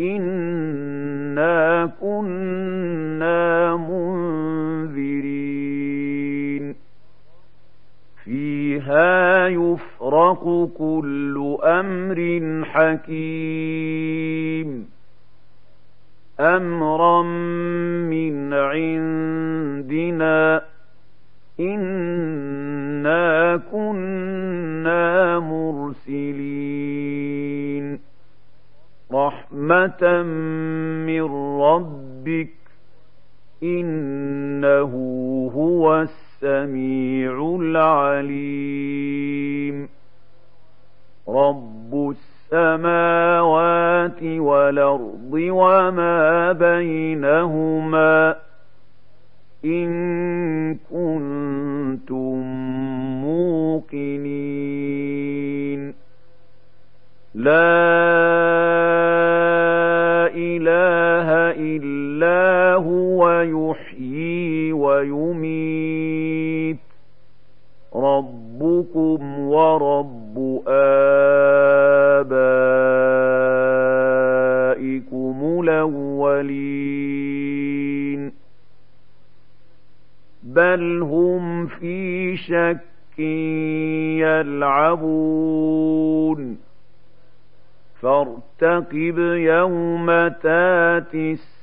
إنا كنا منذرين فيها يفرق كل أمر حكيم أمرا من عندنا إنا كنا مرسلين رحمة من ربك إنه هو السميع العليم رب السماوات والأرض وما بينهما إن كنتم موقنين لا ويميت ربكم ورب آبائكم الأولين. بل هم في شك يلعبون. فارتقب يوم تاتي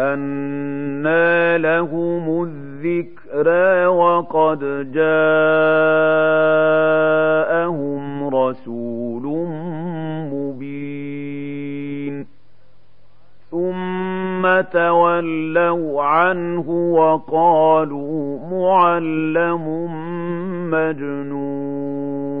أنى لهم الذكرى وقد جاءهم رسول مبين ثم تولوا عنه وقالوا معلم مجنون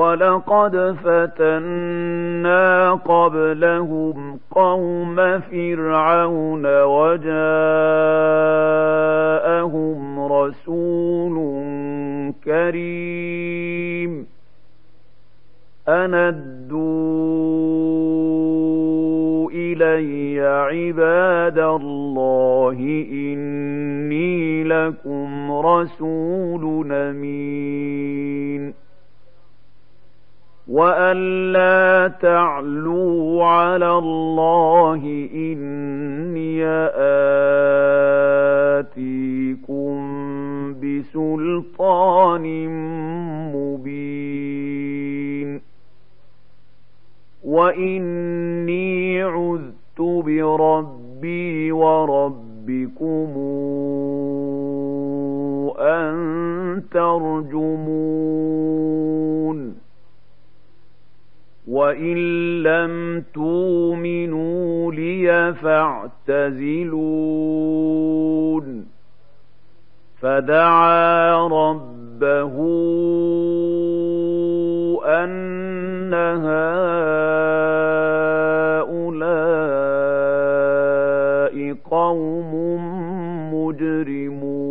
ولقد فتنا قبلهم قوم فرعون وجاءهم رسول كريم. أندوا إلي عباد الله إني لكم رسول أمين. وأن لا تعلوا على الله إني آتيكم بسلطان مبين وإني عذت بربي وربكم أن ترجمون وإن لم تؤمنوا لي فاعتزلون فدعا ربه أن هؤلاء قوم مجرمون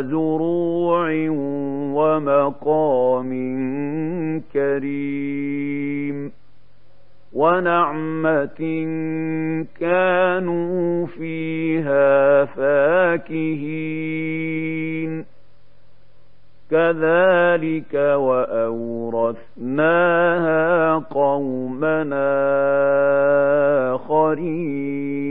وزروع ومقام كريم ونعمة كانوا فيها فاكهين. كذلك وأورثناها قومنا آخرين.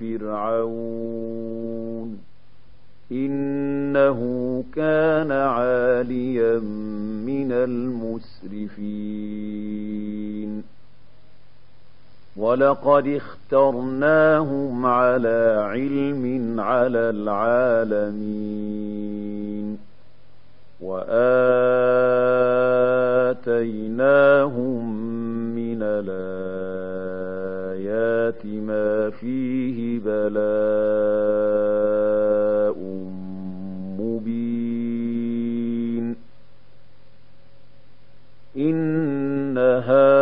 فرعون إنه كان عاليا من المسرفين ولقد اخترناهم على علم على العالمين وآتيناهم من الآيات ما فيه بلاء مبين إن هؤلاء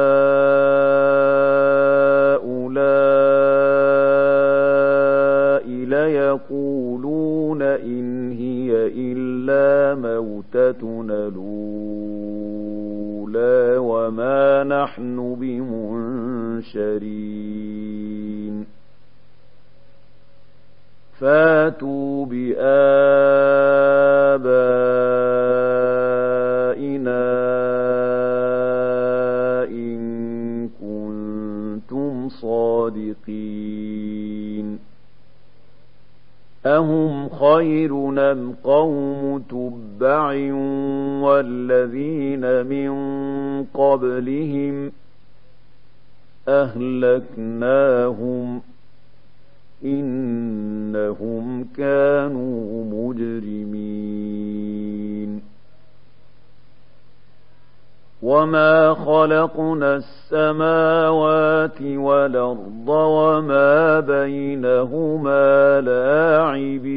ليقولون إن هي إلا موتتنا الأولى وما نحن بمنشرين فاتوا بآبائنا إن كنتم صادقين أهم خير أم قوم تبع والذين من قبلهم أهلكناهم إنهم كانوا مجرمين. وما خلقنا السماوات والأرض وما بينهما لاعبين.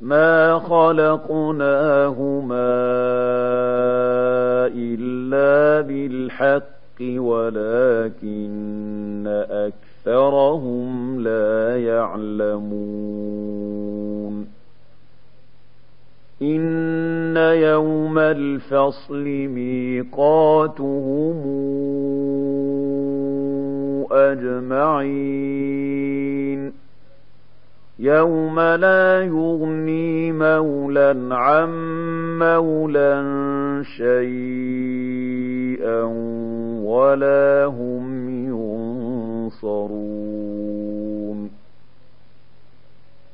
ما خلقناهما إلا بالحق. ولكن أكثرهم لا يعلمون. إن يوم الفصل ميقاتهم أجمعين. يوم لا يغني مولا عن مولا شيئا ولا هم ينصرون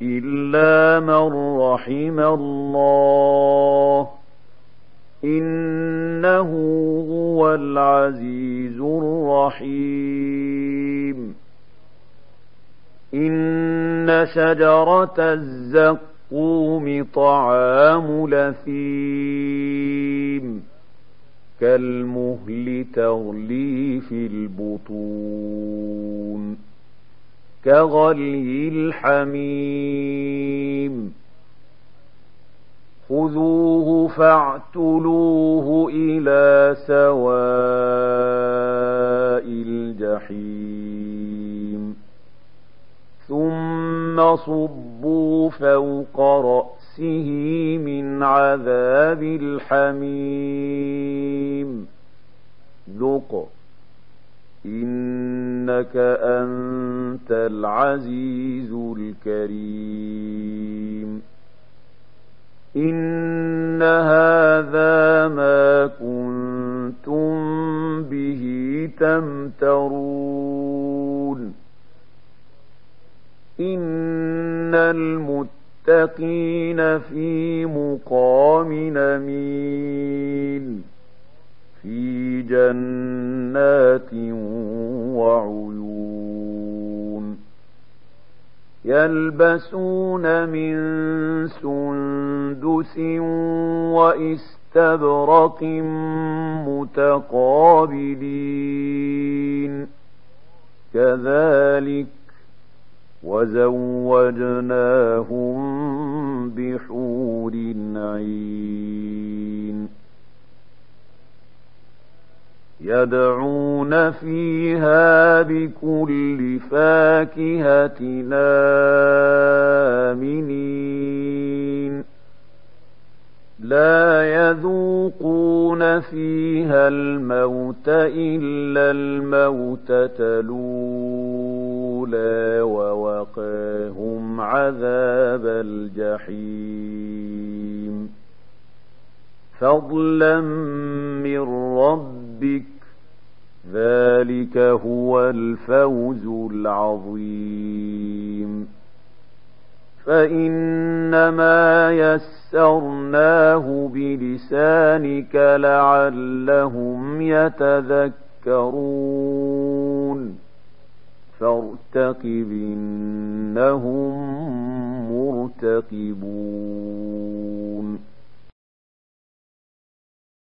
إلا من رحم الله إنه هو العزيز الرحيم إن شجرة الزقوم طعام لثيم كالمهل تغلي في البطون كغلي الحميم خذوه فاعتلوه إلى سواء الجحيم ثم صبوا فوق رأسه من عذاب الحميم ذق إنك أنت العزيز الكريم. إن هذا ما كنتم تمترون. إن المتقين في جنات وعيون يلبسون من سندس واستبرق متقابلين. كذلك وزوجناهم بحور عين. يدعون فيها بكل فاكهة آمنين. لا يذوقون فيها الموت إلا الموتة الأولى ووقاهم عذاب الجحيم. فضلا من ربك ذلك هو الفوز العظيم. فإنما يسرناه بلسانك لعلهم يتذكرون. فارتقب إنهم مرتقبون.